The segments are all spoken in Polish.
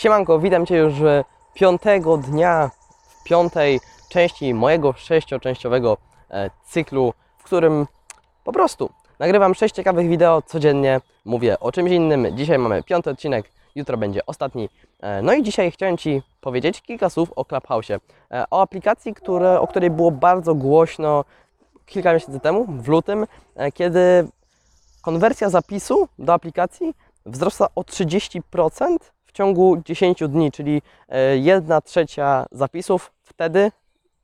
Siemanko, witam Cię już e, piątego dnia w piątej części mojego sześcioczęściowego e, cyklu, w którym po prostu nagrywam sześć ciekawych wideo codziennie, mówię o czymś innym. Dzisiaj mamy piąty odcinek, jutro będzie ostatni. E, No i dzisiaj chciałem Ci powiedzieć kilka słów o Clubhouse, o aplikacji, które, o której było bardzo głośno kilka miesięcy temu, w lutym, kiedy konwersja zapisu do aplikacji wzrosła o 30% w ciągu 10 dni, czyli 1 trzecia zapisów wtedy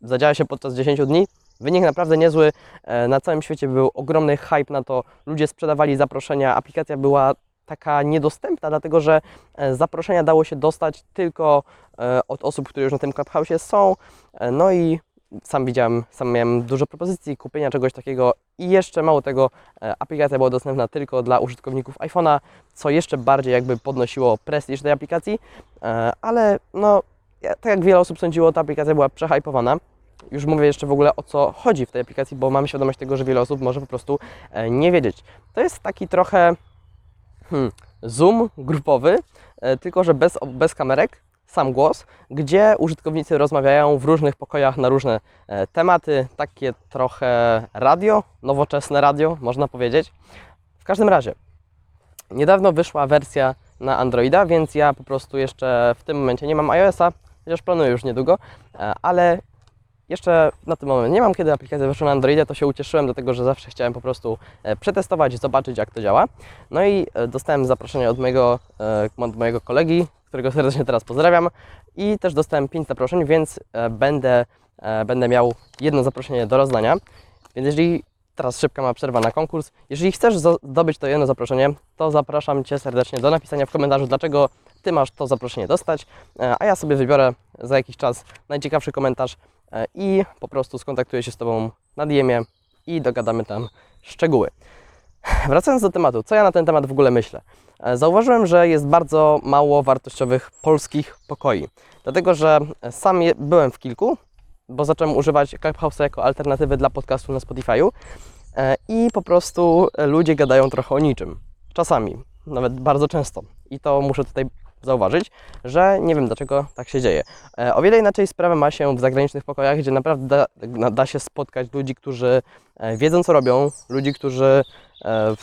zadziała się podczas 10 dni. Wynik naprawdę niezły. E, Na całym świecie był ogromny hype na to. Ludzie sprzedawali zaproszenia. Aplikacja była taka niedostępna, dlatego że e, zaproszenia dało się dostać tylko e, od osób, które już na tym Clubhouse są. E, No i sam widziałem, sam miałem dużo propozycji kupienia czegoś takiego i jeszcze mało tego, e, aplikacja była dostępna tylko dla użytkowników iPhone'a, co jeszcze bardziej jakby podnosiło prestiż tej aplikacji, e, ale no, tak jak wiele osób sądziło, ta aplikacja była przehypowana. Już mówię jeszcze w ogóle o co chodzi w tej aplikacji, bo mam świadomość tego, że wiele osób może po prostu e, nie wiedzieć. To jest taki trochę hmm, Zoom grupowy, tylko że bez, bez kamerek, sam głos, gdzie użytkownicy rozmawiają w różnych pokojach na różne e, tematy, takie trochę radio, nowoczesne radio, można powiedzieć. W każdym razie, niedawno wyszła wersja na Androida, więc ja po prostu jeszcze w tym momencie nie mam iOS-a, chociaż planuję już niedługo, e, ale jeszcze na tym momencie nie mam, kiedy aplikacja wyszła na Androidzie, to się ucieszyłem, dlatego że zawsze chciałem po prostu e, przetestować, zobaczyć jak to działa. No i e, dostałem zaproszenie od mojego, e, od mojego kolegi, którego serdecznie teraz pozdrawiam i też dostałem 5 zaproszeń, więc będę, będę miał jedno zaproszenie do rozdania. Więc jeżeli teraz szybka ma przerwa na konkurs, jeżeli chcesz zdobyć to jedno zaproszenie, to zapraszam Cię serdecznie do napisania w komentarzu, dlaczego Ty masz to zaproszenie dostać, a ja sobie wybiorę za jakiś czas najciekawszy komentarz i po prostu skontaktuję się z Tobą na DM-ie i dogadamy tam szczegóły. Wracając do tematu, co ja na ten temat w ogóle myślę? E, Zauważyłem, że jest bardzo mało wartościowych polskich pokoi, dlatego że sam je, byłem w kilku, bo zacząłem używać Clubhouse'a jako alternatywy dla podcastu na Spotify'u e, i po prostu e, ludzie gadają trochę o niczym. Czasami, nawet bardzo często. I to muszę tutaj zauważyć, że nie wiem dlaczego tak się dzieje. E, O wiele inaczej sprawa ma się w zagranicznych pokojach, gdzie naprawdę da, da- się spotkać ludzi, którzy e, wiedzą co robią, ludzi, którzy e,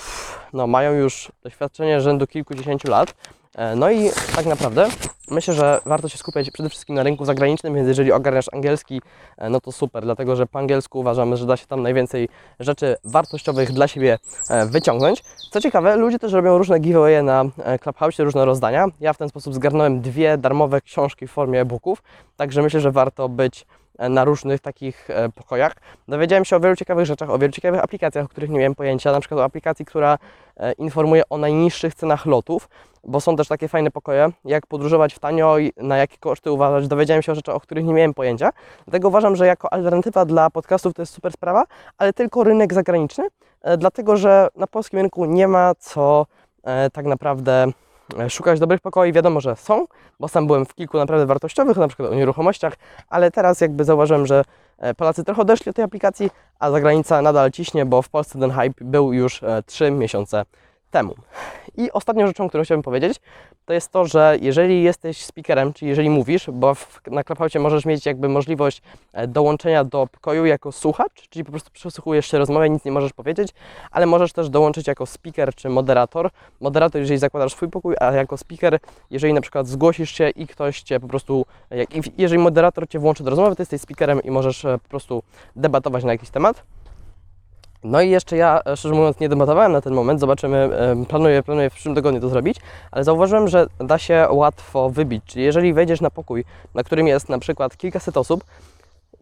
no, mają już doświadczenie rzędu kilkudziesięciu lat. E, No i tak naprawdę myślę, że warto się skupiać przede wszystkim na rynku zagranicznym, więc jeżeli ogarniasz angielski, e, no to super, dlatego że po angielsku uważamy, że da się tam najwięcej rzeczy wartościowych dla siebie e, wyciągnąć. Co ciekawe, ludzie też robią różne giveawaye na Clubhouse, różne rozdania. Ja w ten sposób zgarnąłem dwie darmowe książki w formie e-booków, także myślę, że warto być na różnych takich e, pokojach. Dowiedziałem się o wielu ciekawych rzeczach, o wielu ciekawych aplikacjach, o których nie miałem pojęcia, na przykład o aplikacji, która e, informuje o najniższych cenach lotów, bo są też takie fajne pokoje, jak podróżować w tanio i na jakie koszty uważać. Dowiedziałem się o rzeczach, o których nie miałem pojęcia. Dlatego uważam, że jako alternatywa dla podcastów to jest super sprawa, ale tylko rynek zagraniczny, e, dlatego że na polskim rynku nie ma co e, tak naprawdę e, szukać dobrych pokoi. Wiadomo, że są, bo sam byłem w kilku naprawdę wartościowych, na przykład o nieruchomościach, ale teraz jakby zauważyłem, że e, Polacy trochę odeszli od tej aplikacji, a zagranica nadal ciśnie, bo w Polsce ten hype był już e, 3 miesiące temu. I ostatnią rzeczą, którą chciałbym powiedzieć, to jest to, że jeżeli jesteś speakerem, czyli jeżeli mówisz, bo w, na Clubhouse możesz mieć jakby możliwość e, dołączenia do pokoju jako słuchacz, czyli po prostu przesłuchujesz się rozmowę, nic nie możesz powiedzieć, ale możesz też dołączyć jako speaker czy moderator. Moderator, jeżeli zakładasz swój pokój, a jako speaker, jeżeli na przykład zgłosisz się i ktoś cię po prostu, i- jeżeli moderator cię włączy do rozmowy, to jesteś speakerem i możesz e, po prostu debatować na jakiś temat. No i jeszcze ja, e, szczerze mówiąc, nie debatowałem na ten moment, zobaczymy, planuję, planuję w przyszłym tygodniu to zrobić, ale zauważyłem, że da się łatwo wybić, czyli jeżeli wejdziesz na pokój, na którym jest na przykład kilkaset osób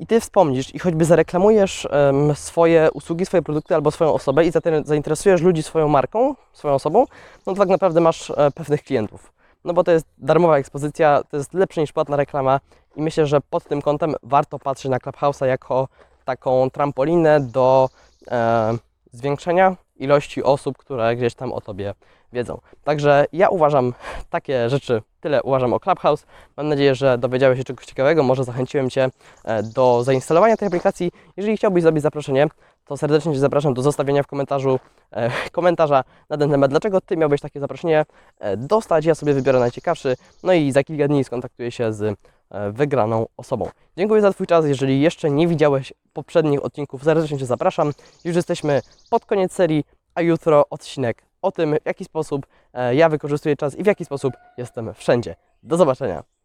i Ty wspomnisz i choćby zareklamujesz em, swoje usługi, swoje produkty albo swoją osobę i zainteresujesz ludzi swoją marką, swoją osobą, no to tak naprawdę masz e, pewnych klientów. No bo to jest darmowa ekspozycja, to jest lepsze niż płatna reklama i myślę, że pod tym kątem warto patrzeć na Clubhouse'a jako taką trampolinę do e, zwiększenia ilości osób, które gdzieś tam o Tobie wiedzą. Także ja uważam takie rzeczy, tyle uważam o Clubhouse. Mam nadzieję, że dowiedziałeś się czegoś ciekawego, może zachęciłem Cię e, do zainstalowania tej aplikacji. Jeżeli chciałbyś zrobić zaproszenie, to serdecznie Cię zapraszam do zostawienia w komentarzu e, komentarza na ten temat, dlaczego Ty miałbyś takie zaproszenie e, dostać. Ja sobie wybiorę najciekawszy, no i za kilka dni skontaktuję się z wygraną osobą. Dziękuję za Twój czas. Jeżeli jeszcze nie widziałeś poprzednich odcinków, serdecznie Cię zapraszam. Już jesteśmy pod koniec serii, a jutro odcinek o tym, w jaki sposób e, ja wykorzystuję czas i w jaki sposób jestem wszędzie. Do zobaczenia.